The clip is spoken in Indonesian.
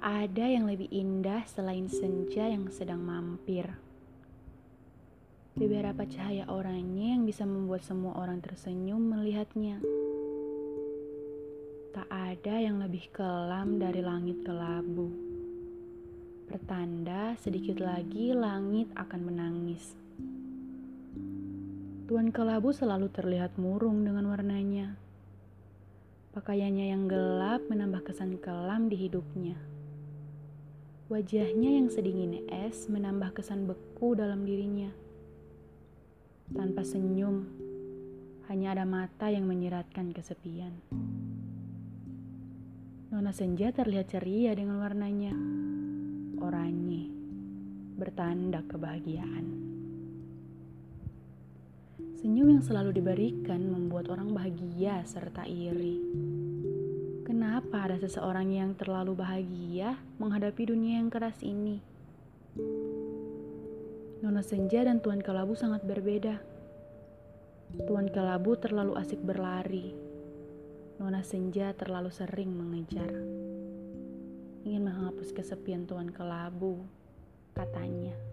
ada yang lebih indah selain senja yang sedang mampir. Beberapa cahaya orangnya yang bisa membuat semua orang tersenyum melihatnya. Tak ada yang lebih kelam dari langit kelabu. Pertanda sedikit lagi langit akan menangis. Tuan kelabu selalu terlihat murung dengan warnanya. Pakaiannya yang gelap menambah kesan kelam di hidupnya. Wajahnya yang sedingin es menambah kesan beku dalam dirinya. Tanpa senyum, hanya ada mata yang menyiratkan kesepian. Nona Senja terlihat ceria dengan warnanya. Oranye, bertanda kebahagiaan. Senyum yang selalu diberikan membuat orang bahagia serta iri. Kenapa ada seseorang yang terlalu bahagia menghadapi dunia yang keras ini? Nona Senja dan Tuan Kelabu sangat berbeda. Tuan Kelabu terlalu asik berlari, Nona Senja terlalu sering mengejar. Ingin menghapus kesepian Tuan Kelabu, katanya.